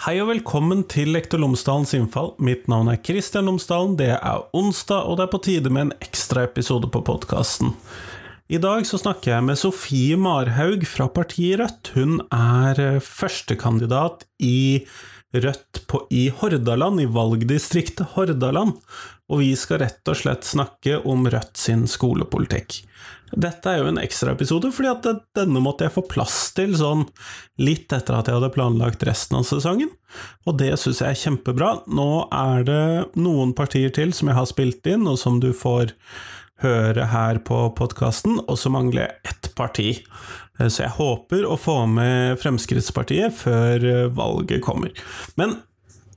Hei og velkommen til Lektor Lomsdalens innfall. Mitt navn er Kristian Lomsdalen. Det er onsdag, og det er på tide med en ekstra episode på podkasten. I dag så snakker jeg med Sofie Marhaug fra partiet Rødt. Hun er eh, førstekandidat i Rødt på, i Hordaland, i valgdistriktet Hordaland. Og vi skal rett og slett snakke om Rødt sin skolepolitikk. Dette er jo en ekstraepisode, fordi at denne måtte jeg få plass til sånn litt etter at jeg hadde planlagt resten av sesongen, og det syns jeg er kjempebra. Nå er det noen partier til som jeg har spilt inn, og som du får høre her på podkasten, og så mangler jeg ett parti. Så jeg håper å få med Fremskrittspartiet før valget kommer. Men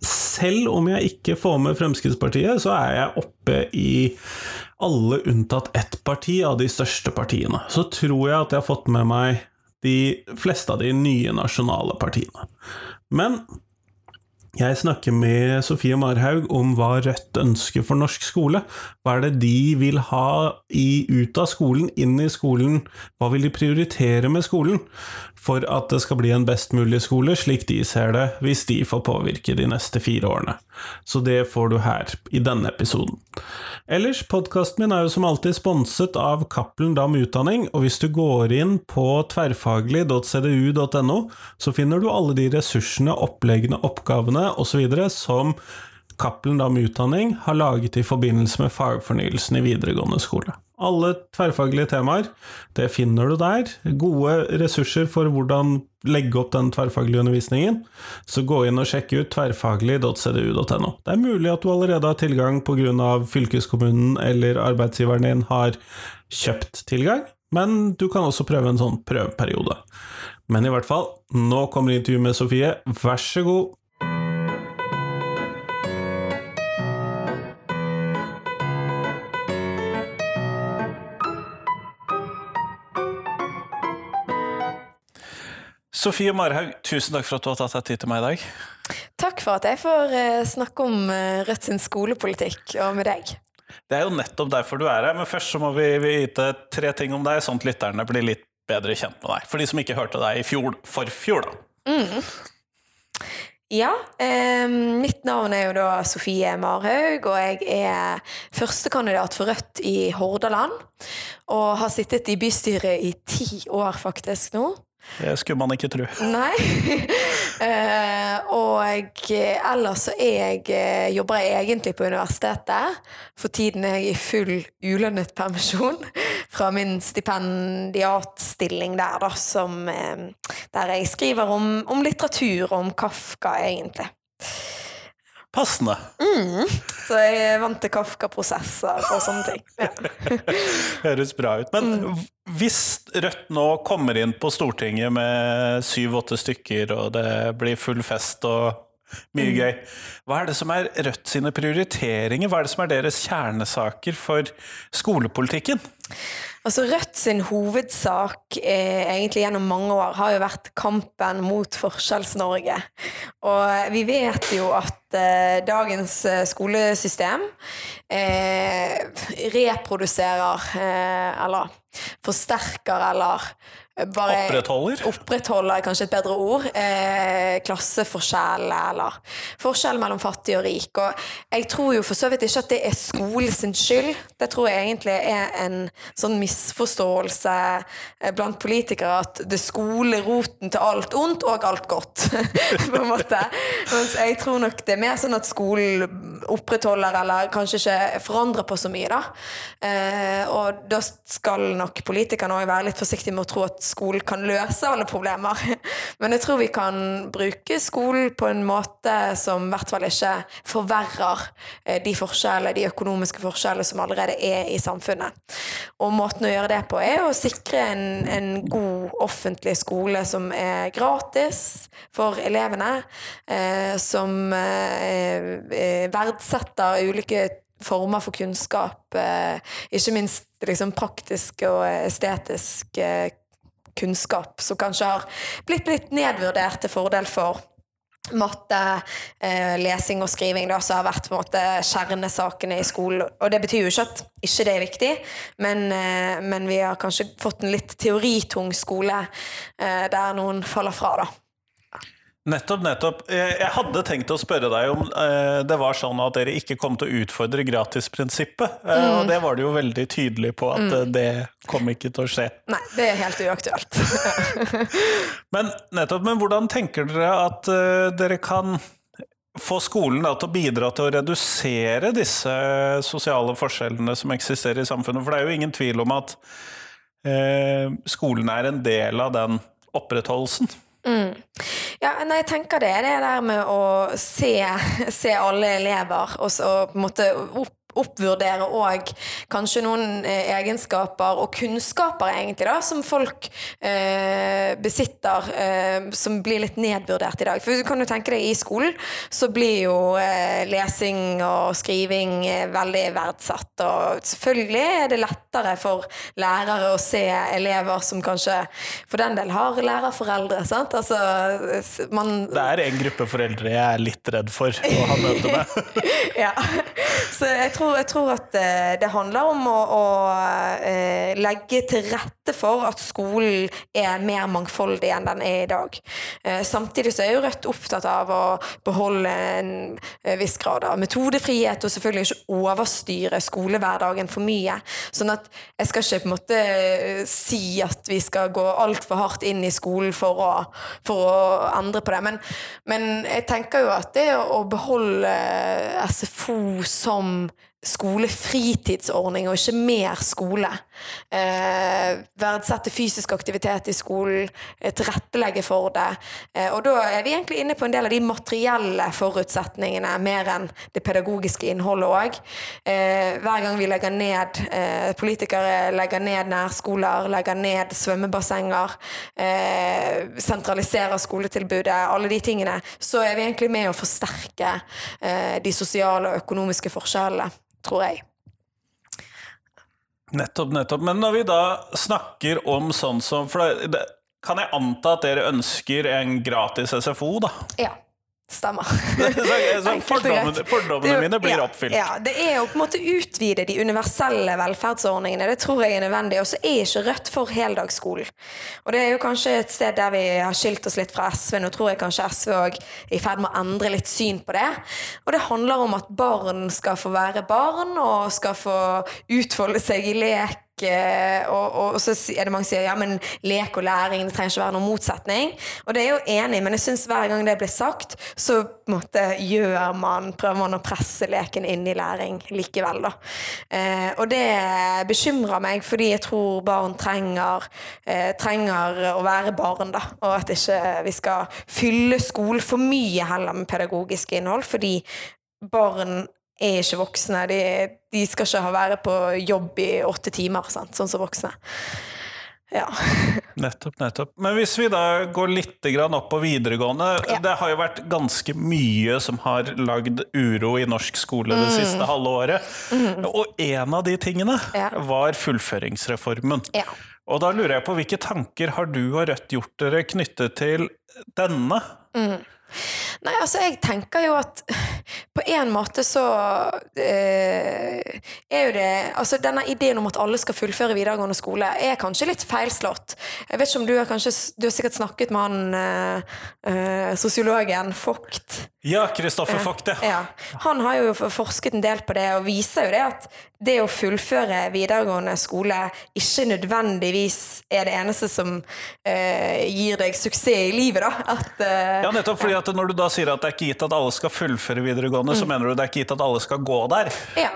selv om jeg ikke får med Fremskrittspartiet, så er jeg oppe i alle unntatt ett parti av de største partiene. Så tror jeg at jeg har fått med meg de fleste av de nye nasjonale partiene. Men jeg snakker med Sofie Marhaug om hva Rødt ønsker for norsk skole. Hva er det de vil ha i, ut av skolen, inn i skolen? Hva vil de prioritere med skolen for at det skal bli en best mulig skole, slik de ser det, hvis de får påvirke de neste fire årene? Så det får du her, i denne episoden. Ellers, podkasten min er jo som alltid sponset av Cappelen Dam Utdanning, og hvis du går inn på tverrfaglig.cdu.no, så finner du alle de ressursene, oppleggene, oppgavene osv. som Cappelen Dam Utdanning har laget i forbindelse med fagfornyelsen i videregående skole. Alle tverrfaglige temaer, det finner du der. Gode ressurser for hvordan legge opp den tverrfaglige undervisningen. Så gå inn og sjekk ut tverrfaglig.cdu.no. Det er mulig at du allerede har tilgang pga. fylkeskommunen eller arbeidsgiveren din har kjøpt tilgang, men du kan også prøve en sånn prøveperiode. Men i hvert fall, nå kommer intervjuet med Sofie, vær så god! Sofie Marhaug, tusen takk for at du har tatt deg tid til meg i dag. Takk for at jeg får eh, snakke om eh, Rødt sin skolepolitikk, og med deg. Det er jo nettopp derfor du er her, men først så må vi vite tre ting om deg, sånn at lytterne blir litt bedre kjent med deg. For de som ikke hørte deg i fjor, for fjor, da. Mm. Ja, eh, mitt navn er jo da Sofie Marhaug, og jeg er førstekandidat for Rødt i Hordaland. Og har sittet i bystyret i ti år faktisk nå. Det skulle man ikke tro. Nei. eh, og ellers så jeg, eh, jobber jeg egentlig på universitetet. For tiden er jeg i full ulønnet permisjon fra min stipendiatstilling der, da, som, eh, der jeg skriver om, om litteratur og om Kafka, egentlig. Passende. Mm. Så jeg vant til Kafka-prosesser og sånne ting. Ja. Høres bra ut. Men mm. hvis Rødt nå kommer inn på Stortinget med syv-åtte stykker, og det blir full fest og mye mm. gøy, hva er det som er Rødt sine prioriteringer? Hva er det som er deres kjernesaker for skolepolitikken? Altså Rødt sin hovedsak eh, egentlig gjennom mange år har jo vært kampen mot Forskjells-Norge. Og vi vet jo at eh, dagens eh, skolesystem eh, reproduserer eh, eller forsterker eller bare opprettholder? Opprettholder er kanskje et bedre ord. Eh, klasseforskjell eller forskjell mellom fattig og rik. Og jeg tror jo for så vidt ikke at det er skolens skyld. Det tror jeg egentlig er en sånn misforståelse eh, blant politikere at det skoler skole roten til alt ondt og alt godt. på en måte. Mens jeg tror nok det er mer sånn at skolen opprettholder eller kanskje ikke forandrer på så mye, da. Eh, og da skal nok politikerne òg være litt forsiktige med å tro at skolen kan løse alle problemer. Men jeg tror vi kan bruke skolen på en måte som i hvert fall ikke forverrer eh, de forskjellene, de økonomiske forskjellene som allerede er i samfunnet. Og måten å gjøre det på er å sikre en, en god offentlig skole som er gratis for elevene, eh, som eh, eh verdsetter ulike former for kunnskap, eh, ikke minst liksom praktisk og estetisk kunnskap som kanskje har blitt litt nedvurdert til fordel for matte, eh, lesing og skriving da, som har vært på en måte kjernesakene i skolen. Og det betyr jo ikke at ikke det er viktig, men, eh, men vi har kanskje fått en litt teoritung skole eh, der noen faller fra, da. Nettopp, nettopp. Jeg hadde tenkt å spørre deg om eh, det var sånn at dere ikke kom til å utfordre gratisprinsippet. Eh, Mm. Og det var du jo veldig tydelig på at mm. det kom ikke til å skje. Nei, det er helt uaktuelt. Men nettopp, men hvordan tenker dere at eh, dere kan få skolen da, til å bidra til å redusere disse sosiale forskjellene som eksisterer i samfunnet? For det er jo ingen tvil om at eh, skolen er en del av den opprettholdelsen. Mm. Ja, nei, jeg tenker det. Det der med å se, se alle elever, og så på en måte opp, oppvurdere òg kanskje noen eh, egenskaper og kunnskaper, egentlig, da, som folk eh, besitter, eh, som blir litt nedvurdert i dag. For du kan jo tenke deg, i skolen så blir jo eh, lesing og skriving eh, veldig verdsatt, og selvfølgelig er det lettere for lærere å se elever som kanskje for den del har lærerforeldre, sant? Altså, man Det er en gruppe foreldre jeg er litt redd for å ha møte med. ja. Så jeg tror, jeg tror at eh, det handler om å, å eh, legge til rette for at skolen er mer mangfoldig enn den er i dag. Eh, samtidig så er jo Rødt opptatt av å beholde en viss grad av metodefrihet, og selvfølgelig ikke overstyre skolehverdagen for mye. Sånn at jeg skal ikke på en måte si at vi skal gå altfor hardt inn i skolen for å, for å endre på det. Men, men jeg tenker jo at det å beholde SFO som skolefritidsordning og ikke mer skole. Eh, verdsette fysisk aktivitet i skolen, eh, tilrettelegge for det. Eh, og da er vi egentlig inne på en del av de materielle forutsetningene mer enn det pedagogiske innholdet òg. Eh, hver gang vi legger ned eh, politikere legger ned nærskoler, legger ned svømmebassenger, eh, sentraliserer skoletilbudet, alle de tingene, så er vi egentlig med å forsterke de sosiale og økonomiske forskjellene, tror jeg. Nettopp, nettopp. Men når vi da snakker om sånn som For det, det, kan jeg anta at dere ønsker en gratis SFO, da? Ja. Stemmer. Så, fordommene, fordommene mine blir ja, oppfylt. Ja, det er jo på en måte utvide de universelle velferdsordningene. Det tror jeg er nødvendig. Og så er ikke Rødt for heldagsskolen. Og det er jo kanskje et sted der vi har skilt oss litt fra SV. Nå tror jeg kanskje SV òg er i ferd med å endre litt syn på det. Og det handler om at barn skal få være barn, og skal få utfolde seg i lek. Og, og, og så er det mange som sier ja, men lek og læring det trenger ikke være noen motsetning. Og det er jo enig men jeg syns hver gang det blir sagt, så måte gjør man, prøver man å presse leken inn i læring likevel, da. Eh, og det bekymrer meg, fordi jeg tror barn trenger, eh, trenger å være barn, da. Og at ikke vi skal fylle skolen for mye heller med pedagogisk innhold, fordi barn er ikke voksne. De, de skal ikke ha være på jobb i åtte timer, sant? sånn som voksne. Ja. Nettopp, nettopp. Men hvis vi da går litt grann opp på videregående Ja. Det har jo vært ganske mye som har lagd uro i norsk skole det siste halve året. Og en av de tingene Mm. Ja. var fullføringsreformen. ja. Og da lurer jeg på hvilke tanker har du og Rødt gjort dere knyttet til denne? Nei, altså jeg tenker jo at på en måte så eh, er jo det Altså denne ideen om at alle skal fullføre videregående skole, er kanskje litt feilslått. Jeg vet ikke om du har kanskje Du har sikkert snakket med han eh, eh, sosiologen Vogt. Ja, Kristoffer Vogt, ja. Han har jo forsket en del på det, og viser jo det at det å fullføre videregående skole ikke nødvendigvis er det eneste som eh, gir deg suksess i livet, da. At, eh, Ja, nettopp fordi at Når du da sier at det er ikke gitt at alle skal fullføre videregående, så mener du det er ikke gitt at alle skal gå der? ja.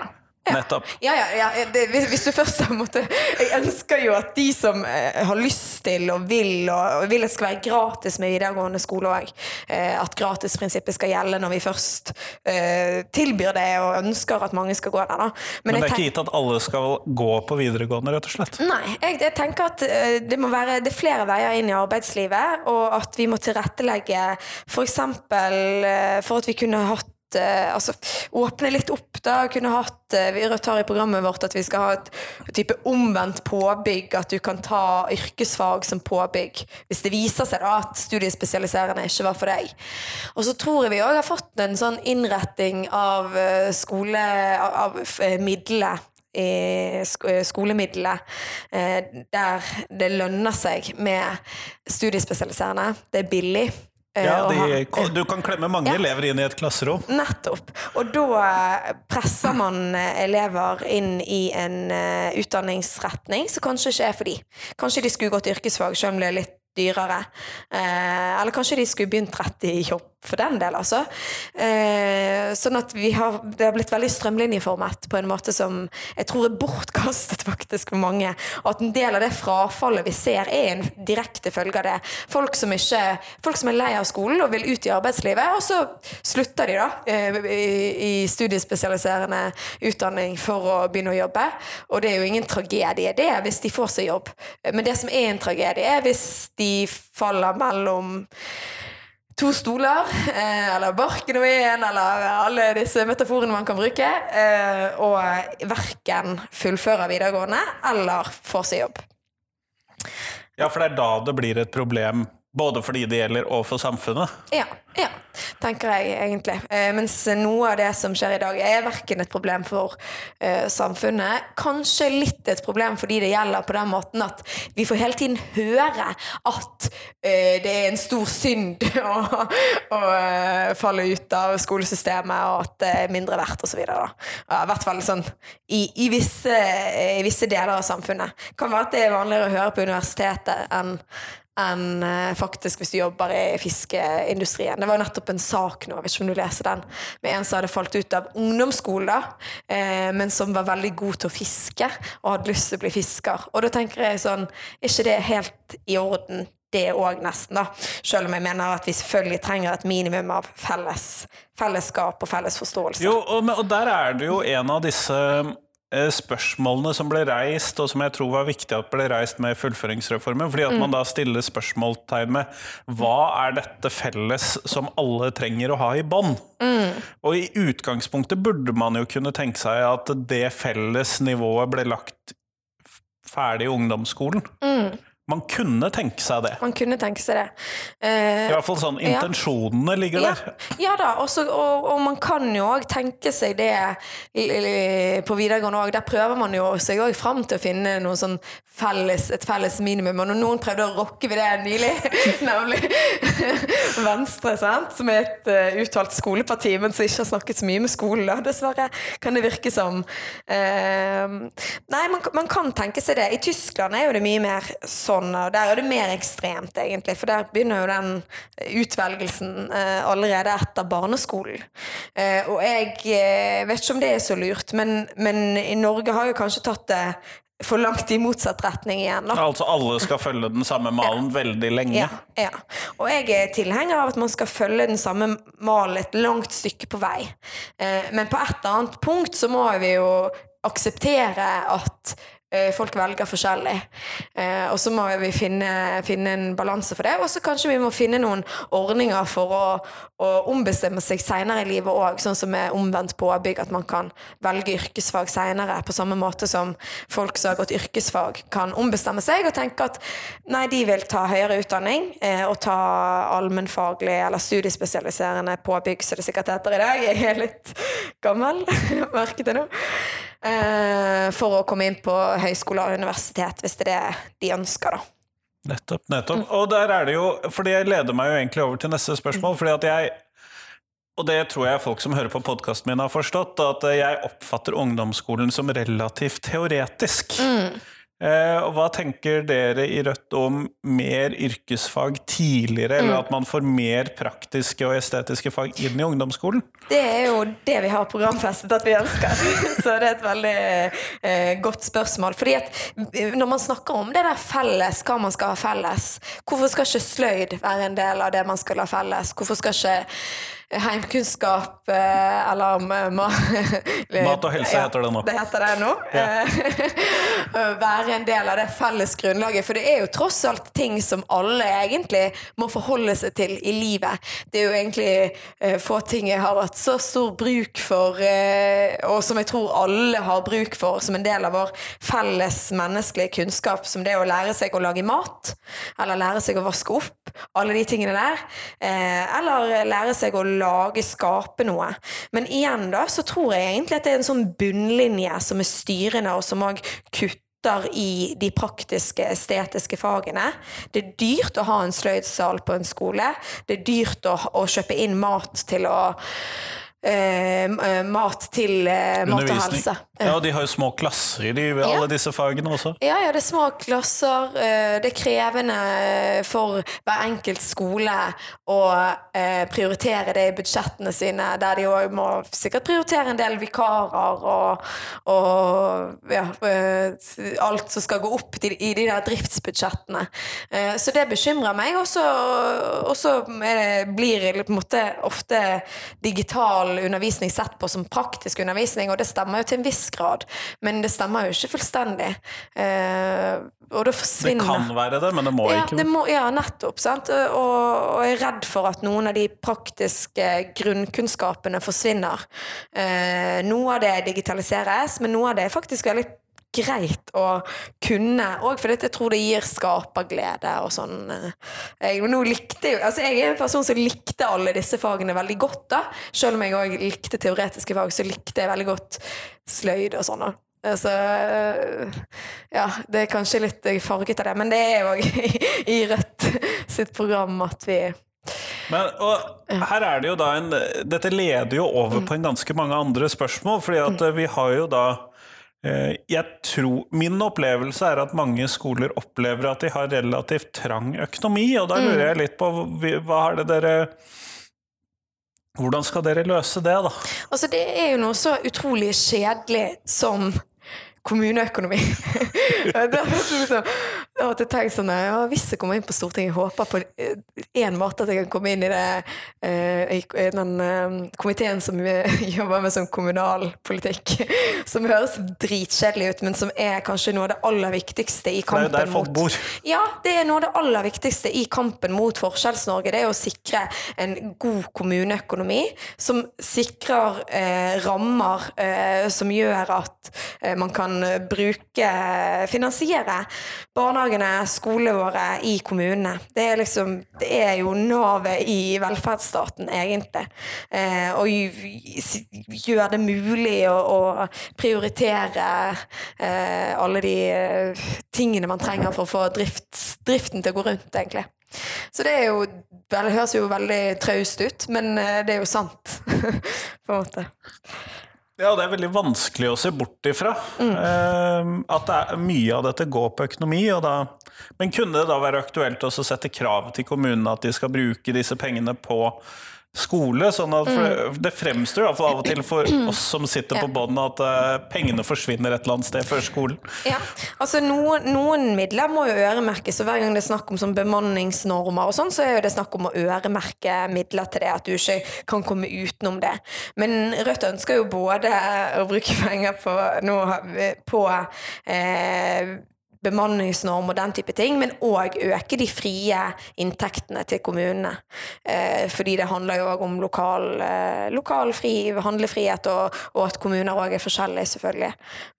Nettopp. Ja, ja, ja det, hvis, du først har måttet Jeg ønsker jo at de som eh, har lyst til og vil, og, vil det skal være gratis med videregående skole òg, eh, at gratisprinsippet skal gjelde når vi først eh, tilbyr det og ønsker at mange skal gå der. Da. Men det er ikke gitt at alle skal gå på videregående, rett og slett? Nei, jeg, jeg tenker at det må være det er flere veier inn i arbeidslivet, og at vi må tilrettelegge f.eks. Uh, for at vi kunne hatt altså, åpne litt opp, da. Kunne hatt eh, Vi Rødt har i programmet vårt at vi skal ha et type omvendt påbygg. At du kan ta yrkesfag som påbygg hvis det viser seg da at studiespesialiserende ikke var for deg. Og så tror jeg vi òg har fått en sånn innretting av eh, skole... av, av eh, midlene i sk- eh, skolemiddelet, eh, der det lønner seg med studiespesialiserende. Det er billig. Eh, Ja, de, du kan klemme mange Ja. elever inn i et klasserom. Nettopp. Og da presser man eh, elever inn i en eh, utdanningsretning som kanskje ikke er for de. Kanskje de skulle gått yrkesfag, selv om det er litt dyrere. Eh, eller kanskje de skulle begynt rett i jobb, for den del, altså. Eh, sånn at vi har, det har blitt veldig strømlinjeformet på en måte som jeg tror er bortkastet faktisk for mange. Og at en del av det frafallet vi ser, er en direkte følge av det. Folk som, ikke, folk som er lei av skolen og vil ut i arbeidslivet, og så slutter de da eh, i, i studiespesialiserende utdanning for å begynne å jobbe. Og det er jo ingen tragedie det hvis de får seg jobb. Men det som er en tragedie, er hvis de faller mellom to stoler, eh, eller barken og veden, eller alle disse metaforene man kan bruke, eh, og verken fullfører videregående eller får seg jobb. Ja, for det er da det blir et problem, både for de det gjelder, og for samfunnet. Ja, ja, tenker jeg egentlig. Eh, mens noe av det som skjer i dag, er verken et problem for eh, samfunnet, kanskje litt et problem for de det gjelder, på den måten at vi får hele tiden høre at eh, det er en stor synd å, å falle ut av skolesystemet, og at det er mindre verdt, osv. I hvert fall sånn i, i, visse, i visse deler av samfunnet. Kan være at det er vanligere å høre på universitetet enn enn eh, faktisk hvis du jobber i fiskeindustrien. Det var jo nettopp en sak nå, jeg vet ikke om du leser den, med en som hadde falt ut av ungdomsskolen, eh, men som var veldig god til å fiske, og hadde lyst til å bli fisker. Og da tenker jeg sånn, er ikke det helt i orden? Det òg, nesten, da. Selv om jeg mener at vi selvfølgelig trenger et minimum av felles, fellesskap og felles forståelse. Jo, og, og der er det jo en av disse spørsmålene som ble reist, og som jeg tror var viktig at ble reist med fullføringsreformen, fordi at man da stiller spørsmålstegn med hva er dette felles som alle trenger å ha i bånn? Og i utgangspunktet burde man jo kunne tenke seg at det felles nivået ble lagt ferdig i ungdomsskolen. Man kunne tenke seg det. Man kunne tenke seg det. Eh, I hvert fall sånn, Ja. intensjonene ligger der. ja da, også, og, og man kan jo òg tenke seg det på videregående òg. Der prøver man jo seg òg fram til å finne noe sånn felles, et felles minimum. Og noen prøvde å rokke ved det nylig, nemlig Venstre, sant? som er et uh, uttalt skoleparti, men som ikke har snakket så mye med skolen, da, dessverre, kan det virke som. Eh, nei, man, man kan tenke seg det. I Tyskland er jo det mye mer sånn, og der er det mer ekstremt, egentlig. For der begynner jo den utvelgelsen eh, allerede etter barneskolen. Eh, og jeg eh, vet ikke om det er så lurt, men, men i Norge har jo kanskje tatt det for langt i motsatt retning igjen. da. Altså alle skal følge den samme malen veldig lenge. Ja, ja. Og jeg er tilhenger av at man skal følge den samme malen et langt stykke på vei. Eh, men på et eller annet punkt så må vi jo akseptere at folk velger forskjellig. Eh, og så må vi finne, finne en balanse for det. Og så kanskje vi må finne noen ordninger for å, å ombestemme seg seinere i livet òg, sånn som med omvendt påbygg, at man kan velge yrkesfag seinere, på samme måte som folk som har gått yrkesfag, kan ombestemme seg og tenke at nei, de vil ta høyere utdanning eh, og ta allmennfaglig eller studiespesialiserende påbygg, som det sikkert heter i dag. Jeg er litt gammel, merket det nå. Eh, for å komme inn på høyskole og universitet, hvis det er det de ønsker, da. Nettopp, nettopp. Og der er det jo For det leder meg jo egentlig over til neste spørsmål, fordi at jeg og det tror jeg folk som hører på podkasten min har forstått, at jeg oppfatter ungdomsskolen som relativt teoretisk. Eh, og hva tenker dere i Rødt om mer yrkesfag tidligere, eller at man får mer praktiske og estetiske fag inn i ungdomsskolen? Det er jo det vi har programfestet at vi ønsker. Så det er et veldig eh, godt spørsmål. Fordi at eh, når man snakker om det der felles, hva man skal ha felles, hvorfor skal ikke sløyd være en del av det man skal ha felles? Hvorfor skal ikke heimkunnskap eh, eller ma- ma- Mat og helse heter det nå. Det heter det nå. Eh, være en del av det felles grunnlaget. For det er jo tross alt ting som alle egentlig må forholde seg til i livet. Det er jo egentlig eh, få ting jeg har hatt så stor bruk for, eh, og som jeg tror alle har bruk for som en del av vår felles menneskelige kunnskap, som det å lære seg å lage mat, eller lære seg å vaske opp, alle de tingene der. Eh, eller lære seg å lage, skape noe. Men igjen da, så tror jeg egentlig at det er en sånn bunnlinje som er styrende, og som òg kutter i de praktiske, estetiske fagene. Det er dyrt å ha en sløydsal på en skole. Det er dyrt å, å kjøpe inn mat til å Eh, mat til eh, mat og helse. Ja, de har jo små klasser i de, alle ja. disse fagene også. Ja, ja, det er små klasser. Eh, det er krevende for hver enkelt skole å eh, prioritere det i budsjettene sine, der de òg må sikkert prioritere en del vikarer og, og ja, eh, alt som skal gå opp i, i de der driftsbudsjettene. Eh, så det bekymrer meg. Og så blir det på en måte ofte digital digital undervisning sett på som praktisk undervisning, og det stemmer jo til en viss grad, men det stemmer jo ikke fullstendig. Eh, og det forsvinner Det kan være det, men det må ja, ikke. Det må, ja, nettopp. sant? Og, og, jeg er redd for at noen av de praktiske grunnkunnskapene forsvinner. Eh, noe av det digitaliseres, men noe av det er faktisk veldig greit å kunne, òg fordi jeg tror det gir skaperglede og sånn. Jeg, nå likte jo, altså jeg er en person som likte alle disse fagene veldig godt, da. Selv om jeg òg likte teoretiske fag, så likte jeg veldig godt sløyd og sånn. Altså, ja, det er kanskje litt farget av det, men det er òg i Rødt sitt program at vi men, og her er det jo da en Dette leder jo over på en ganske mange andre spørsmål, fordi at vi har jo da Eh, jeg tror, min opplevelse er at mange skoler opplever at de har relativt trang økonomi, og da lurer mm. jeg litt på hva er det dere hvordan skal dere løse det, da? Altså, det er jo noe så utrolig kjedelig som kommuneøkonomi. det liksom, jeg har tenkt sånn, ja, Hvis jeg kommer inn på Stortinget, jeg håper på én måte at jeg kan komme inn i det, uh, den uh, komiteen som jobber med sånn kommunalpolitikk. Som høres dritkjedelig ut, men som er kanskje noe av det aller viktigste i kampen mot Det er jo der folk bor. Ja, det er noe av det aller viktigste i kampen mot Forskjells-Norge. Det er å sikre en god kommuneøkonomi som sikrer uh, rammer som gjør at man kan bruke, finansiere barnehage barnehagene, skolene våre i kommunene. Det er liksom Det er jo navet i velferdsstaten, egentlig. Eh, og gjør det mulig å, å prioritere eh, alle de eh, tingene man trenger for å få drift, driften til å gå rundt, egentlig. Så det er jo Det høres jo veldig traust ut, men eh, det er jo sant, på en måte. Ja, det er veldig vanskelig å se bort ifra. Mm. At mye av dette går på økonomi. Da, men kunne det da være aktuelt å sette krav til kommunene at de skal bruke disse pengene på skole. sånn at mm. Det fremstår iallfall av og til for oss som sitter på bånn, at uh, pengene forsvinner et eller annet sted før skolen. Ja, altså noen, noen, midler må jo øremerkes, og hver gang det er snakk om sånn bemanningsnormer og sånn, så er jo det snakk om å øremerke midler til det, at du ikke kan komme utenom det. Men Rødt ønsker jo både å bruke penger på, nå, på eh, bemanningsnorm og den type ting, men òg øke de frie inntektene til kommunene. Eh, fordi det handler jo òg om lokal, eh, lokal fri, handlefrihet, og, og, at kommuner òg er forskjellige, selvfølgelig.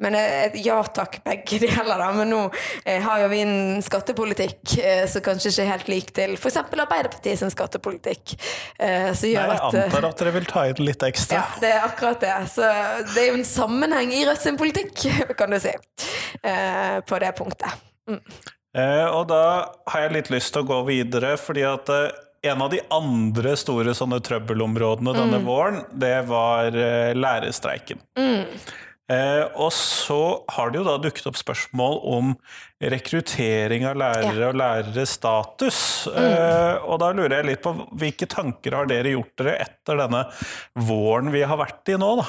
Men eh, ja takk, begge deler, da. Men nå eh, har jo vi en skattepolitikk eh, som kanskje ikke er helt lik til f.eks. Arbeiderpartiet sin skattepolitikk. Eh, som gjør Nei, jeg antar at dere vil ta inn litt ekstra. Ja, det er akkurat det. Så det er jo en sammenheng i Rødt sin politikk, kan du si, på det punktet punktet. Mm. Eh, og da har jeg litt lyst til å gå videre, fordi at eh, en av de andre store sånne trøbbelområdene denne mm. våren, det var eh, lærerstreiken. Mm. Eh, og så har det jo da dukket opp spørsmål om rekruttering av lærere ja. og læreres status. Mm. Eh, og da lurer jeg litt på hvilke tanker har dere gjort dere etter denne våren vi har vært i nå, da?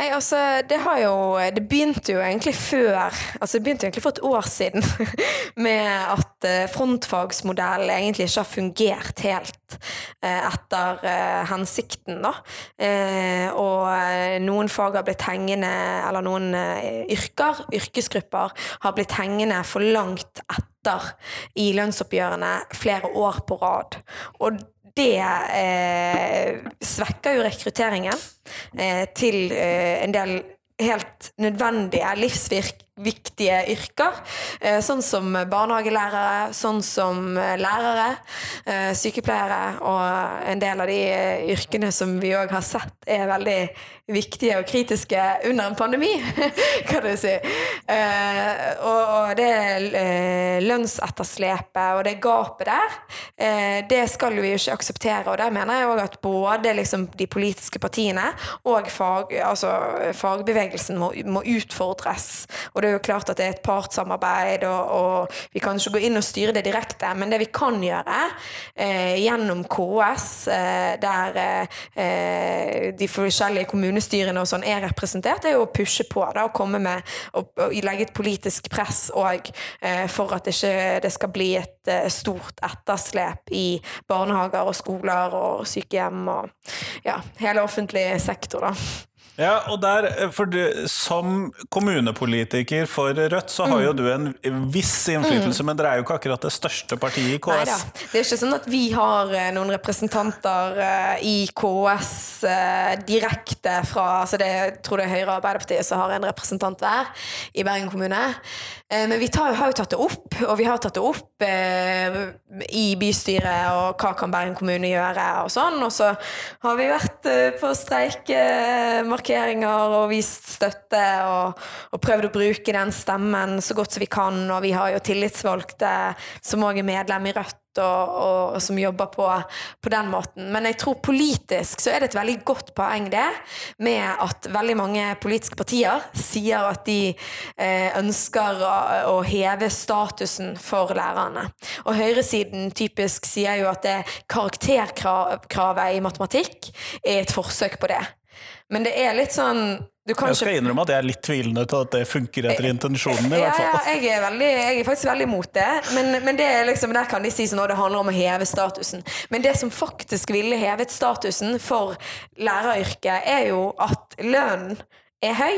Nei, altså, det har jo Det begynte jo egentlig før Altså, det begynte egentlig for et år siden med at frontfagsmodell frontfagsmodellen egentlig ikke har fungert helt eh, etter eh, hensikten, da. Og noen fag har blitt hengende, eller noen yrker, yrkesgrupper, har blitt hengende for langt etter i lønnsoppgjørene flere år på rad. Og det eh, svekker jo rekrutteringen eh, til eh, en del helt nødvendige, livsviktige viktige yrker. Eh, sånn som barnehagelærere, sånn som eh, lærere, eh, sykepleiere og en del av de yrkene som vi òg har sett er veldig viktige og kritiske under en pandemi, kan du si. Og det lønnsetterslepet og det gapet der, det skal vi jo ikke akseptere. Og der mener jeg òg at både liksom de politiske partiene og fag, altså fagbevegelsen må, må utfordres. Og det jo klart at det er et partssamarbeid, og, og, vi kan ikke gå inn og styre det direkte. Men det vi kan gjøre eh, gjennom KS, eh, der eh, de forskjellige kommunestyrene og sånn er representert, er jo å pushe på da, og komme med og, og legge et politisk press òg eh, for at ikke det skal bli et eh, stort etterslep i barnehager og skoler og sykehjem og ja, hele offentlig sektor, da. Ja, og der, for du, Som kommunepolitiker for Rødt, så har mm. jo du en viss innflytelse, mm. men dere er jo ikke akkurat det største partiet i KS. Neida. Det er ikke sånn at vi har eh, noen representanter eh, i KS eh, direkte fra altså det, Jeg tror det er Høyre og Arbeiderpartiet som har en representant hver i Bergen kommune. Men vi tar, har jo tatt det opp, og vi har tatt det opp eh, i bystyret, og hva kan Bergen kommune gjøre, og sånn. Og så har vi vært eh, på streikemarkeringer og vist støtte og, og, prøvd å bruke den stemmen så godt som vi kan. Og vi har jo tillitsvalgte som òg er medlem i Rødt. Og, og, som jobber på, på, den måten. Men jeg tror politisk så er det et veldig godt poeng det, med at veldig mange politiske partier sier at de eh, ønsker å, å, heve statusen for lærerne. Og høyresiden typisk sier jo at det karakterkravet i matematikk er et forsøk på det. Men det er litt sånn jeg skal innrømme at jeg er litt tvilende til at det funker etter intensjonen. i hvert fall. Ja, ja, jeg, er veldig, jeg, er faktisk veldig imot det, men, men det liksom, der kan de si sånn at det handler om å heve statusen. Men det som faktisk ville hevet statusen for læreryrket, er jo at lønnen er høy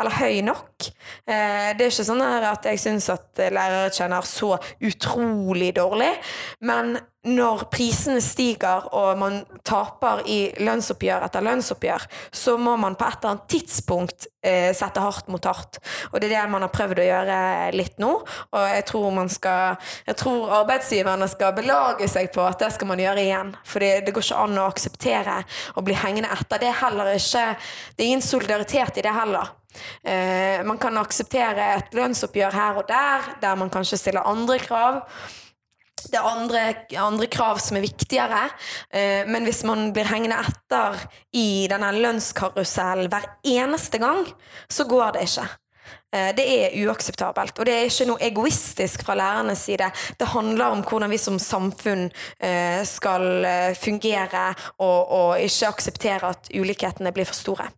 eller høy nok. Eh, det er ikke sånn at jeg syns at lærere tjener så utrolig dårlig, men når prisene stiger og man taper i lønnsoppgjør etter lønnsoppgjør, så må man på et eller annet tidspunkt eh, sette hardt mot hardt. Og det er det man har prøvd å gjøre litt nå. Og jeg tror, man skal, jeg tror arbeidsgiverne skal belage seg på at det skal man gjøre igjen. For det går ikke an å akseptere å bli hengende etter. Det er heller ikke Det er ingen solidaritet i det heller. Eh, man kan akseptere et lønnsoppgjør her og der, der man kanskje stiller andre krav. Det er andre, andre krav som er viktigere, eh, men hvis man blir hengende etter i denne lønnskarusellen hver eneste gang, så går det ikke. Eh, det er uakseptabelt. Og det er ikke noe egoistisk fra lærernes side. Det handler om hvordan vi som samfunn skal fungere, og, og ikke akseptere at ulikhetene blir for store.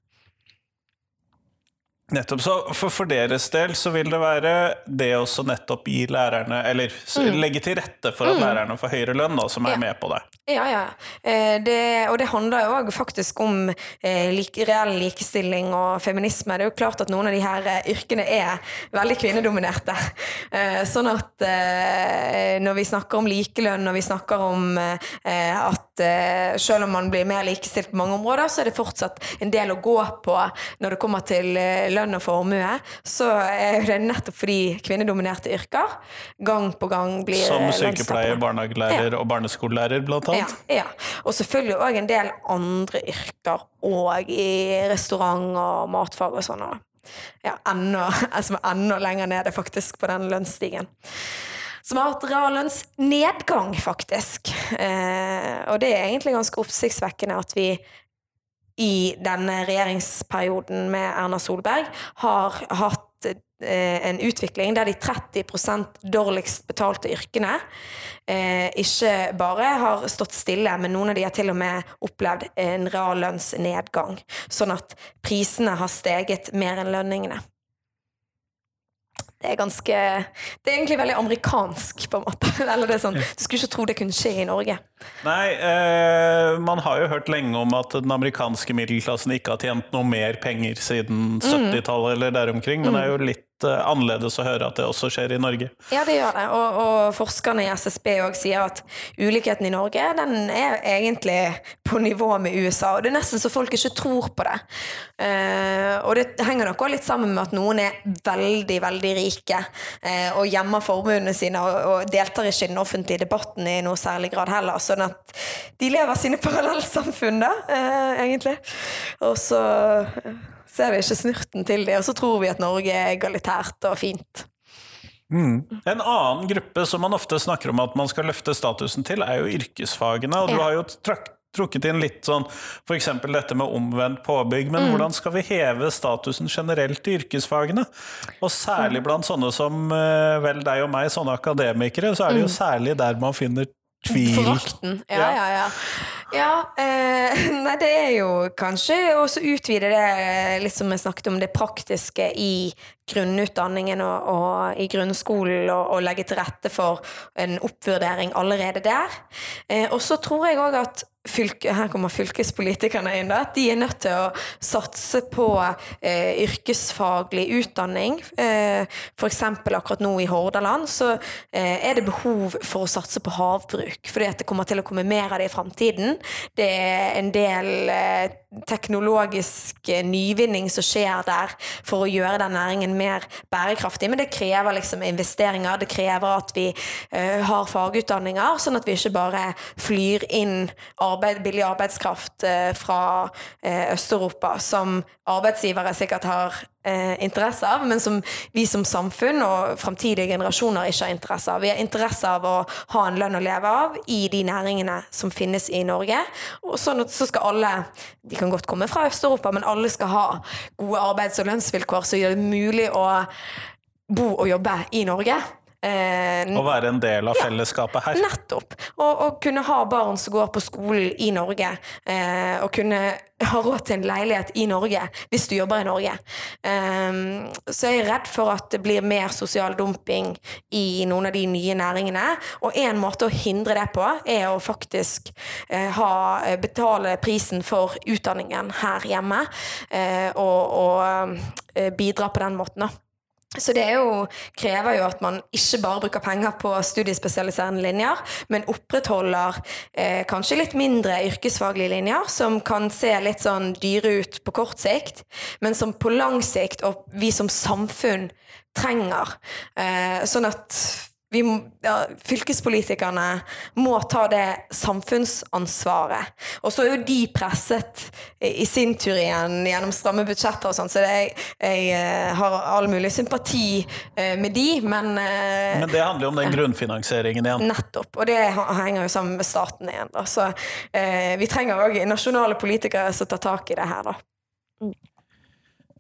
Nettopp. Så for, for, deres del så vil det være det å nettopp gi lærerne Eller mm. legge til rette for at mm. lærerne får høyere lønn, da, som er ja. med på det. Ja, ja. Eh, det, og det handler jo òg faktisk om eh, like, reell likestilling og feminisme. Det er jo klart at noen av de her eh, yrkene er veldig kvinnedominerte. Eh, sånn at når vi snakker om likelønn, når vi snakker om at selv om man blir mer likestilt på mange områder, så er det fortsatt en del å gå på når det kommer til lønn lønn og formue, så er det nettopp fordi kvinnedominerte yrker gang på gang blir Som sykepleier, barnehagelærer ja. og barneskolelærer, blant annet? Ja. ja. Og selvfølgelig òg en del andre yrker, òg, i restaurant og matfag og sånn. Ja, enda, altså enda lenger nede, faktisk, på den lønnsstigen som har hatt reallønnsnedgang, faktisk. Eh, og det er egentlig ganske oppsiktsvekkende at vi i denne regjeringsperioden med Erna Solberg har hatt eh, en utvikling der de 30 dårligst betalte yrkene eh, ikke bare har stått stille, men noen av de har til og med opplevd en reallønnsnedgang. Sånn at prisene har steget mer enn lønningene det er ganske Det er egentlig veldig amerikansk, på en måte. Eller det er sånn, Du skulle ikke tro det kunne skje i Norge. Nei, eh, man har jo hørt lenge om at den amerikanske middelklassen ikke har tjent noe mer penger siden 70-tallet mm. eller der omkring, men det er jo litt annerledes å høre at det også skjer i Norge. Ja, det gjør det. Og, og forskerne i SSB òg sier at ulikheten i Norge den er egentlig på nivå med USA. Og det er nesten så folk ikke tror på det. Uh, og det henger nok også litt sammen med at noen er veldig, veldig rike uh, og gjemmer formuene sine og, og, deltar ikke i den offentlige debatten i noe særlig grad heller. Sånn at de lever sine parallellsamfunn, da, uh, egentlig. Og så ser vi ikke snurten til det, og så tror vi at Norge er egalitært og fint. Mm. En annen gruppe som man ofte snakker om at man skal løfte statusen til, er jo yrkesfagene. Og ja. du har jo trukket inn litt sånn f.eks. dette med omvendt påbygg. Men mm. hvordan skal vi heve statusen generelt i yrkesfagene? Og særlig blant sånne som eh, vel deg og meg, sånne akademikere, så er det jo mm. særlig der man finner tvil. Forakten. Ja, ja, ja. Ja, eh, nei, det er jo kanskje å utvide det litt som vi snakket om, det praktiske i grunnutdanningen og, og i grunnskolen, og, og, legge til rette for en oppvurdering allerede der. Eh, og så tror jeg òg at fylke, her kommer fylkespolitikerne inn, da, at de er nødt til å satse på eh, yrkesfaglig utdanning. Eh, F.eks. akkurat nå i Hordaland så eh, er det behov for å satse på havbruk. Fordi at det kommer til å komme mer av det i framtiden. Det er en del eh, teknologisk eh, nyvinning som skjer der for å gjøre den næringen mer bærekraftig. Men det krever liksom investeringer, det krever at vi uh, har fagutdanninger, sånn at vi ikke bare flyr inn arbeid, billig arbeidskraft uh, fra uh, Øst-Europa, som arbeidsgivere sikkert har eh, interesse av, men som vi som samfunn og framtidige generasjoner ikke har interesse av. Vi har interesse av å ha en lønn å leve av i de næringene som finnes i Norge. Og sånn at så skal alle, de kan godt komme fra Øst-Europa, men alle skal ha gode arbeids- og lønnsvilkår som gjør det mulig å bo og jobbe i Norge. Eh, å være en del av fellesskapet her. Nettopp. Og, og kunne ha barn som går på skolen i Norge. Eh, og kunne ha råd til en leilighet i Norge hvis du jobber i Norge. Eh, så jeg er redd for at det blir mer sosial dumping i noen av de nye næringene. Og en måte å hindre det på, er å faktisk eh, ha, betale prisen for utdanningen her hjemme. Eh, og, og eh, bidra på den måten. da. Så det jo, krever jo at man ikke bare bruker penger på studiespesialiserende linjer, men opprettholder eh, kanskje litt mindre yrkesfaglige linjer, som kan se litt sånn dyre ut på kort sikt, men som på lang sikt, og vi som samfunn, trenger. Eh, sånn at vi, ja, fylkespolitikerne må ta det samfunnsansvaret. Og så er jo de presset i sin tur igjen gjennom stramme budsjetter og sånn, så det, jeg, jeg, har all mulig sympati eh, med de, men eh, Men det handler jo om den grunnfinansieringen igjen. Nettopp. Og det henger jo sammen med staten igjen. Da. Så eh, vi trenger òg nasjonale politikere som tar tak i det her, da.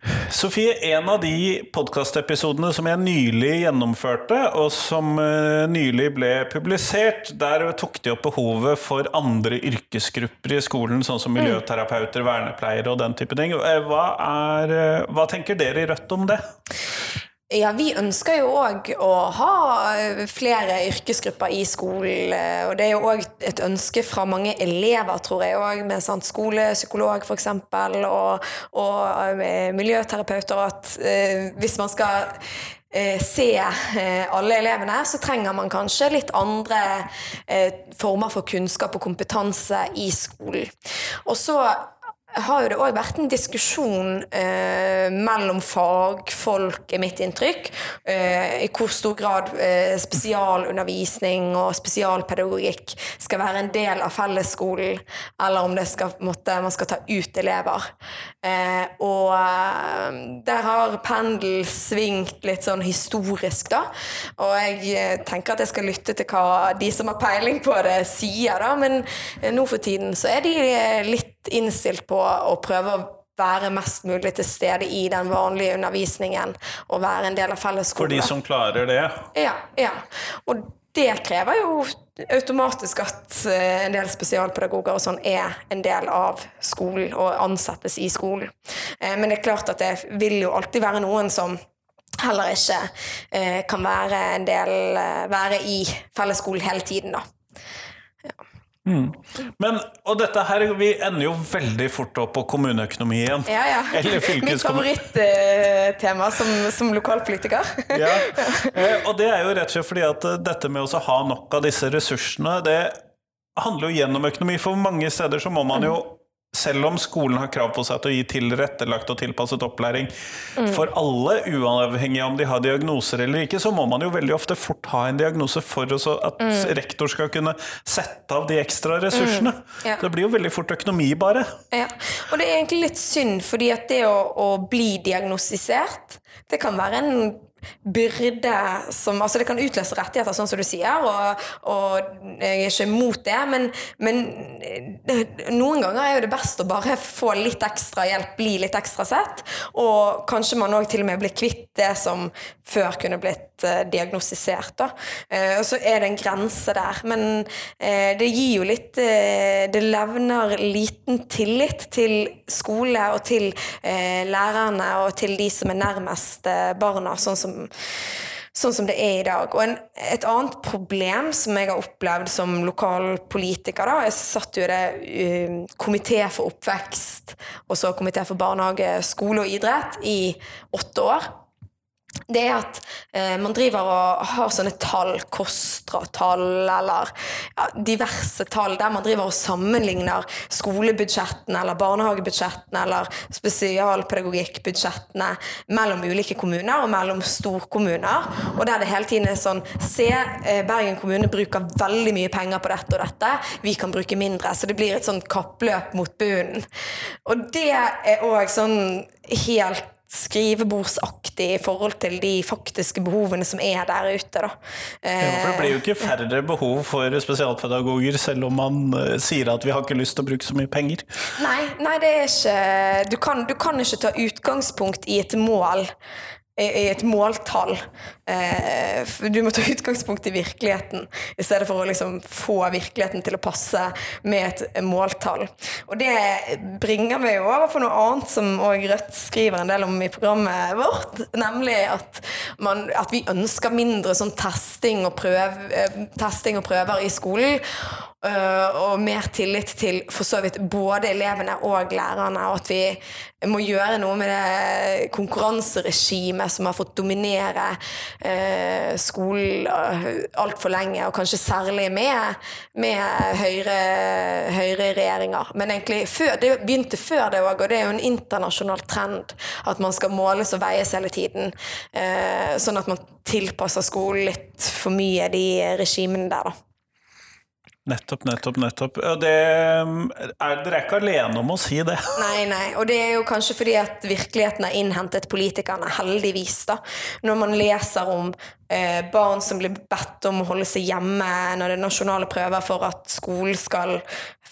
Mm. Sofie, en av de podkastepisodene som jeg nylig gjennomførte, og som uh, nylig ble publisert, der tok de opp behovet for andre yrkesgrupper i skolen, sånn som miljøterapeuter, vernepleiere og den type ting. Eh, hva, er, uh, hva tenker dere i Rødt om det? Ja, vi ønsker jo òg å ha eh, flere yrkesgrupper i skolen. Eh, og det er jo òg et ønske fra mange elever, tror jeg òg, med sant, skolepsykolog f.eks. Og, og eh, miljøterapeuter. At eh, hvis man skal eh, se eh, alle elevene, så trenger man kanskje litt andre former for kunnskap og kompetanse i skolen. Og så har jo det òg vært en diskusjon eh, mellom fagfolk, er mitt inntrykk, eh, i hvor stor grad eh, spesialundervisning og spesialpedagogikk skal være en del av fellesskolen, eller om det skal, måtte, man skal ta ut elever. Eh, og eh, der har pendel svingt litt sånn historisk, da. Og jeg eh, tenker at jeg skal lytte til hva de som har peiling på det, sier, da. Men nå for tiden så er de litt innstilt på å prøve å være mest mulig til stede i den vanlige undervisningen og være en del av fellesskolen. For de som klarer det? Ja. ja. Og det krever jo automatisk at eh, en del spesialpedagoger og sånn er en del av skolen og ansettes i skolen. Eh, men det er klart at det vil jo alltid være noen som heller ikke eh, kan være en del være i fellesskolen hele tiden, da. Ja. Men, og dette her, vi ender jo veldig fort opp på kommuneøkonomien. Ja, ja. Eller Mitt favorittema som, som lokalpolitiker. Ja. Eh, Og det er jo rett og slett fordi at eh, dette med å ha nok av disse ressursene, det handler jo gjennom økonomi. For mange steder så må man jo selv om skolen har krav på seg til å gi tilrettelagt og tilpasset opplæring for alle, uavhengig av om de har diagnoser eller ikke, så må man jo veldig ofte fort ha en diagnose for at rektor skal kunne sette av de ekstra ressursene. Ja. Det blir jo veldig fort økonomi, bare. Ja, og det er egentlig litt synd, fordi at det å, å bli diagnostisert, det kan være en byrde som Altså, det kan utløse rettigheter, sånn som du sier, og, og jeg er ikke imot det, men, men eh, noen ganger er jo det best å bare få litt ekstra hjelp, bli litt ekstra sett, og kanskje man òg til og med blir kvitt det som før kunne blitt eh, diagnostisert, da. Eh, og så er det en grense der, men eh, det gir jo litt Det levner liten tillit til skole og til lærerne og til de som er nærmest barna, sånn som Sånn som det er i dag. Og en, et annet problem som jeg har opplevd som lokalpolitiker da, Jeg satt jo i det um, komité for oppvekst og så komité for barnehage, skole og idrett i åtte år det er at eh, man driver og har sånne tall, KOSTRA-tall eller ja, diverse tall, der man driver og sammenligner skolebudsjettene eller barnehagebudsjettene eller spesialpedagogikkbudsjettene mellom ulike kommuner og mellom storkommuner. Og der det hele tiden er sånn Se, eh, Bergen kommune bruker veldig mye penger på dette og dette, vi kan bruke mindre. Så det blir et sånn kappløp mot bunnen. Og det er òg sånn helt skrivebordsaktig i forhold til de faktiske behovene som er der ute. Da. Ja, for det blir jo ikke færre behov for spesialpedagoger, selv om man eh, sier at vi har ikke lyst til å bruke så mye penger. Nei, nei, det er ikke du kan, du kan ikke ta utgangspunkt i et mål. I et måltall. Eh, du må ta utgangspunkt i virkeligheten, i stedet for å liksom få virkeligheten til å passe med et måltall. Og det bringer meg over på noe annet som òg Rødt skriver en del om i programmet vårt, nemlig at, man, at vi ønsker mindre sånn testing og, prøv, eh, testing og prøver i skolen. Øh, og mer tillit til for så vidt både elevene og lærerne. Og at vi må gjøre noe med det konkurranseregimet som har fått dominere øh, skolen altfor lenge, og kanskje særlig med, med høyre, høyreregjeringer. Men egentlig før, det begynte før det òg, og det er jo en internasjonal trend at man skal måles og veies hele tiden. øh, sånn at man tilpasser skolen litt for mye de regimene der, da. Nettopp, nettopp, nettopp. Det er, dere er ikke alene om å si det. Nei, nei, og det er jo kanskje fordi at virkeligheten har innhentet politikerne, heldigvis, da. Når man leser om eh, barn som blir bedt om å holde seg hjemme når det er nasjonale prøver for at skolen skal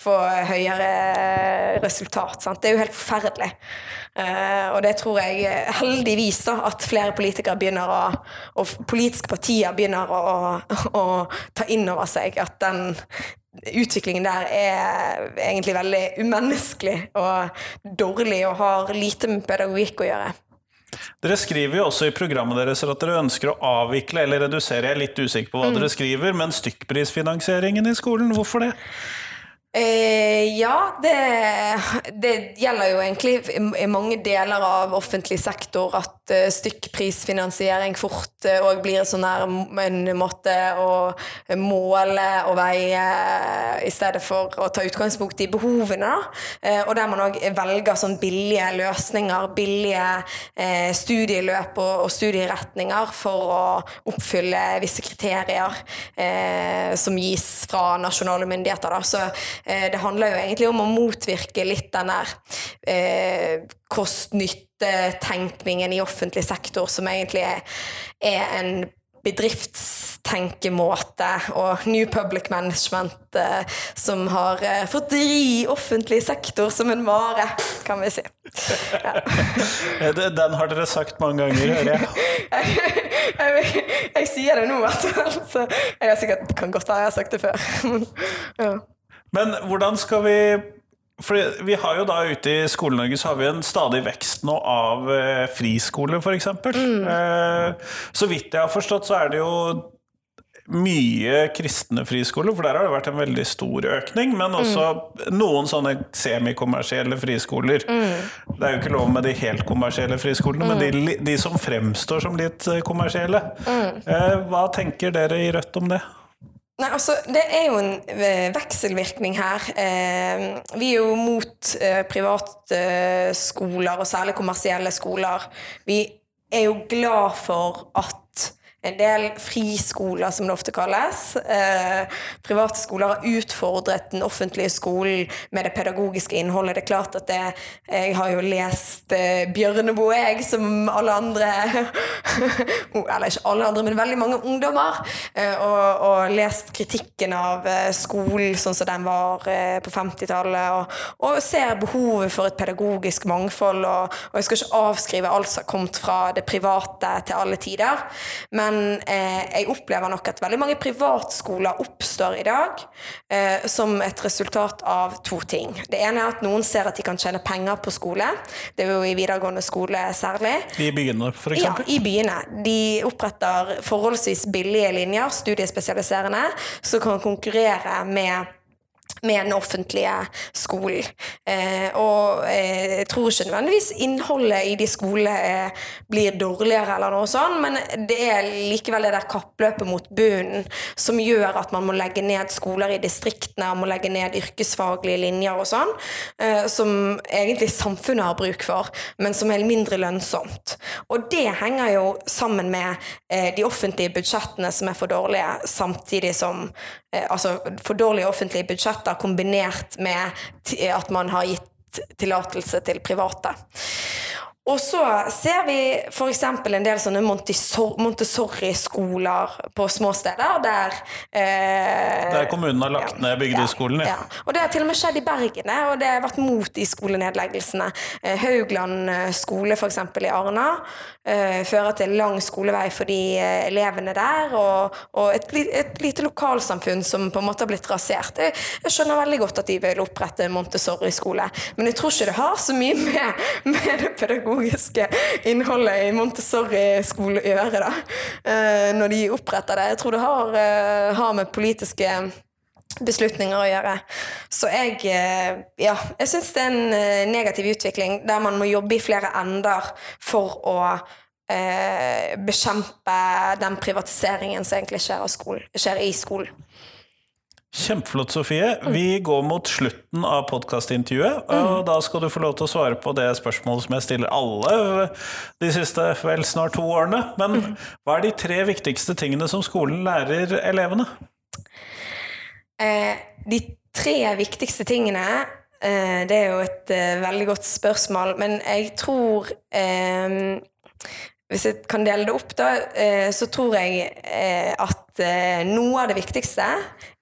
få høyere resultat. Sant? Det er jo helt forferdelig. Eh, og det tror jeg heldigvis da, at flere politikere begynner å Og politiske partier begynner å, å, å ta inn over seg at den utviklingen der er egentlig veldig umenneskelig og dårlig og har lite med pedagogikk å gjøre. Dere skriver jo også i programmet deres at dere ønsker å avvikle eller redusere, jeg er litt usikker på hva dere skriver, men stykkprisfinansieringen i skolen, hvorfor det? Eh, ja, det, det gjelder jo egentlig i, mange deler av offentlig sektor at eh, stykkprisfinansiering fort òg blir sånn her en måte å måle og veie eh, i stedet for å ta utgangspunkt i behovene. Da. Eh, og der man òg velger sånn billige løsninger, billige eh, studieløp og, og studieretninger for å oppfylle visse kriterier eh, som gis fra nasjonale myndigheter. Da. Så eh, det handler jo egentlig om å motvirke litt den der eh, kost-nytte-tenkningen i offentlig sektor, som egentlig er, en bedriftstenkemåte og New Public Management eh, som har eh, fått ri offentlig sektor som en vare, kan vi si. Ja. Eh, Den har dere sagt mange ganger, hører jeg. Jeg, jeg, jeg sier det nå, i hvert fall. Så jeg har sikkert kan godt ha jeg har sagt det før. Men, ja. Men hvordan skal vi for vi har jo da ute i Skole-Norge så har vi en stadig vekst nå av eh, friskoler, f.eks. Eh, så vidt jeg har forstått, så er det jo mye kristne friskoler, for der har det vært en veldig stor økning, men også noen sånne semikommersielle friskoler. Det er jo ikke lov med de helt kommersielle friskolene, men de, de som fremstår som litt eh, kommersielle. Eh, Hva tenker dere i Rødt om det? Nei, altså, Det er jo en eh, vekselvirkning her. Eh, vi er jo mot eh, privatskoler, eh, og særlig kommersielle skoler. Vi er jo glad for at en del friskoler, som det ofte kalles, eh, private skoler har utfordret den offentlige skolen med det pedagogiske innholdet. Det er klart at det, Jeg har jo lest eh, Bjørneboe, jeg, som alle andre Eller ikke alle andre, men veldig mange ungdommer. Eh, og, og lest kritikken av eh, skolen sånn som den var eh, på 50-tallet. Og, og ser behovet for et pedagogisk mangfold. Og, og jeg skal ikke avskrive alt som har kommet fra det private til alle tider. Men eh, jeg opplever nok at veldig mange privatskoler oppstår i dag eh, som et resultat av to ting. Det ene er at noen ser at de kan tjene penger på skole. Det er jo i videregående skole særlig. I byene, f.eks.? Ja, i byene. De oppretter forholdsvis billige linjer, studiespesialiserende, som kan konkurrere med med den offentlige skolen. Eh, og eh, jeg tror ikke nødvendigvis innholdet i de skolene eh, blir dårligere, eller noe sånt, men det er likevel det der kappløpet mot bunnen som gjør at man må legge ned skoler i distriktene, og må legge ned yrkesfaglige linjer og sånn, eh, som egentlig samfunnet har bruk for, men som er mindre lønnsomt. Og det henger jo sammen med eh, de offentlige budsjettene som er for dårlige, samtidig som eh, Altså for dårlige offentlige budsjetter kombinert med at man har gitt tillatelse til private. Og så ser vi f.eks. en del sånne Montessori-skoler på små steder der eh, Der kommunen har lagt ned bygdeskolen, ja. ja. Og det har til og med skjedd i Bergen, og det har vært mot de skolenedleggelsene. Eh, Haugland eh, skole f.eks. i Arna eh, fører til lang skolevei for de eh, elevene der, og, og et, et lite lokalsamfunn som på en måte har blitt rasert. Jeg, jeg skjønner veldig godt at de vil opprette Montessori-skole, men jeg tror ikke det har så mye med, med det pedagogiske innholdet i Montessori-skole å gjøre, da, eh, når de oppretter det. Jeg tror det har, eh, har med politiske beslutninger å gjøre. Så jeg eh, ja, jeg syns det er en negativ utvikling der man må jobbe i flere ender for å bekjempe den privatiseringen som egentlig skjer, av skolen, skjer i skolen. Kjempeflott, Sofie. Vi går mot slutten av podkastintervjuet. Og da skal du få lov til å svare på det spørsmålet som jeg stiller alle de siste vel snart to årene. Men hva er de tre viktigste tingene som skolen lærer elevene? Eh, de tre viktigste tingene eh, Det er jo et eh, veldig godt spørsmål, men jeg tror Hvis jeg kan dele det opp, da, så tror jeg at noe av det viktigste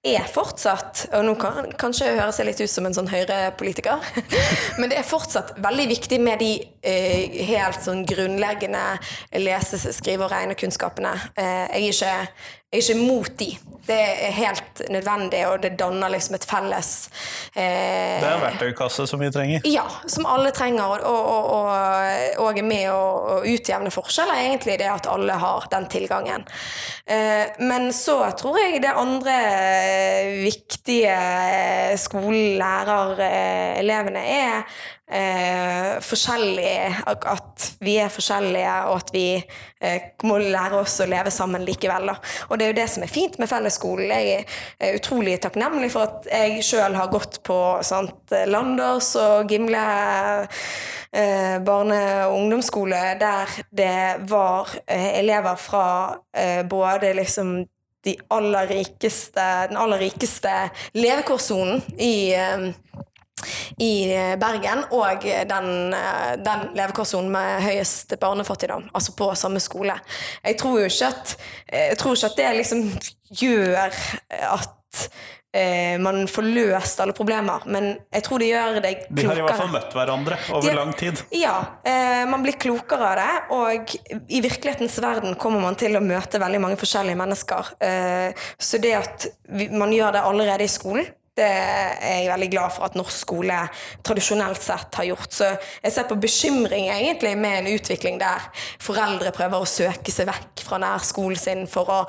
er fortsatt Og nå kan kanskje høres jeg litt ut som en sånn Høyre-politiker, men det er fortsatt veldig viktig med de eh, helt sånn grunnleggende lese-, skrive- og regnekunnskapene. Eh, jeg er ikke jeg er ikke mot de. Det er helt nødvendig, og det danner liksom et felles eh, Det er en verktøykasse som vi trenger. Ja, som alle trenger, og, og, og, og er med å, utjevne forskjeller, egentlig det at alle har den tilgangen. Eh, så tror jeg det andre viktige skolen lærer eh, elevene, er eh, forskjellige, at- vi er forskjellige, og at vi eh, må lære oss å leve sammen likevel. Da. Og det er jo det som er fint med fellesskolen. Jeg er utrolig takknemlig for at jeg sjøl har gått på sant, Landers og Gimle eh, barne- og ungdomsskole, der det var eh, elever fra eh, både liksom de aller rikeste, den aller rikeste levekårssonen i eh, i Bergen, og den, eh, den levekårssonen med høyest barnefattigdom, altså på samme skole. Jeg tror jo ikke at, jeg tror ikke at det liksom gjør at eh, man får løst alle problemer, men jeg tror det gjør deg klokere. De har i hvert fall møtt hverandre over De- lang tid. Ja, eh, man blir klokere av det, og i virkelighetens verden kommer man til å møte veldig mange forskjellige mennesker. Eh, så det at man gjør det allerede i skolen, det er jeg veldig glad for at norsk skole tradisjonelt sett har gjort. Så jeg ser på bekymring egentlig med en utvikling der foreldre prøver å søke seg vekk fra nærskolen sin for å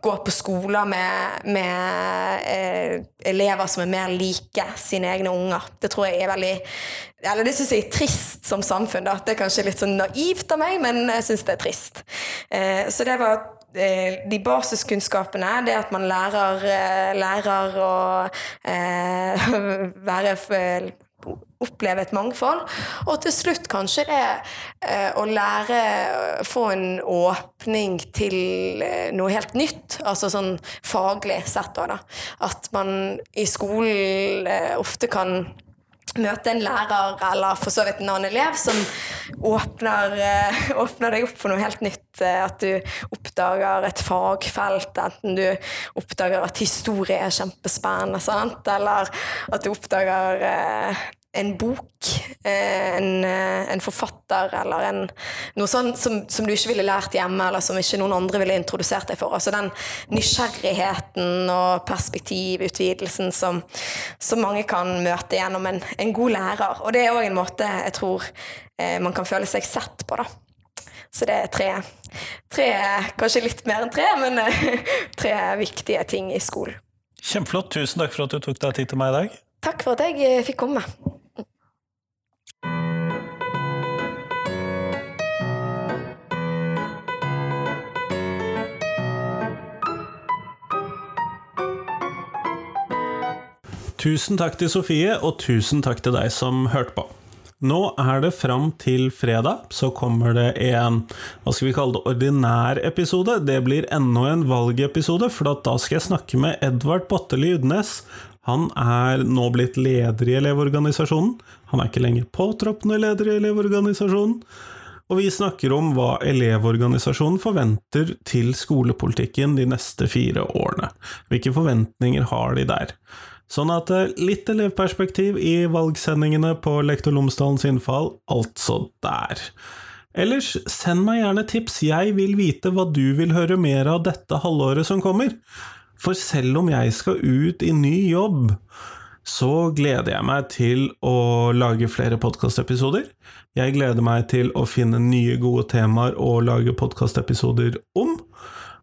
gå på skoler med, med eh, elever som er mer like sine egne unger. Det tror jeg er veldig eller det syns jeg er trist som samfunn. Da. Det er kanskje litt sånn naivt av meg, men jeg syns det er trist. Eh, så det var de basiskunnskapene, det at man lærer, eh, lærer å eh, være oppleve et mangfold. Og til slutt kanskje det eh, å lære Få en åpning til eh, noe helt nytt. Altså sånn faglig sett òg, da. At man i skolen eh, ofte kan møte en lærer eller for så vidt en annen elev som åpner, eh, åpner, deg opp for noe helt nytt. Eh, at du oppdager et fagfelt, enten du oppdager at historie er kjempespennende, sant? eller at du oppdager eh, en bok, eh, en, eh, en, forfatter eller en, noe sånt som, som, du ikke ville lært hjemme, eller som ikke noen andre ville introdusert deg for. Altså den nysgjerrigheten og perspektivutvidelsen som, som mange kan møte gjennom en, en god lærer. Og det er òg en måte jeg tror eh, man kan føle seg sett på, da. Så det er tre, tre kanskje litt mer enn tre, men tre viktige ting i skolen. Kjempeflott. Tusen takk for at du tok deg tid til meg i dag. Takk for at jeg fikk komme. Tusen takk til Sofie, og tusen takk til deg som hørte på. Nå er det fram til fredag, så kommer det en hva skal vi kalle det, ordinær episode. Det blir enda en valgepisode, for da skal jeg snakke med Edvard Botteli Udnes. Han er nå blitt leder i Elevorganisasjonen. Han er ikke lenger påtroppende leder i Elevorganisasjonen. Og vi snakker om hva Elevorganisasjonen forventer til skolepolitikken de neste fire årene. Hvilke forventninger har de der? Sånn at eh, litt elevperspektiv i valgsendingene på Lektor Lomsdalens innfall, altså der. Ellers, send meg gjerne tips, jeg vil vite hva du vil høre mer av dette halvåret som kommer. For selv om jeg skal ut i ny jobb, så gleder jeg meg til å lage flere podkastepisoder. Jeg gleder meg til å finne nye, gode temaer å lage podkastepisoder om.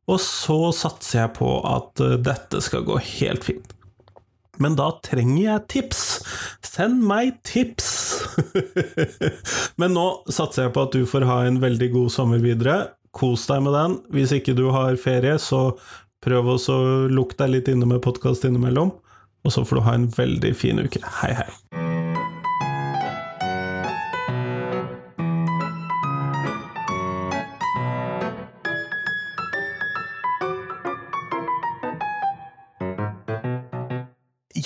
Og så satser jeg på at eh, dette skal gå helt fint. Men da trenger jeg tips! Send meg tips! Men nå satser jeg på at du får ha en veldig god sommer videre. Kos deg med den. Hvis ikke du har ferie, så prøv å lukke deg litt inne med podkast innimellom. Og så får du ha en veldig fin uke. Hei, hei.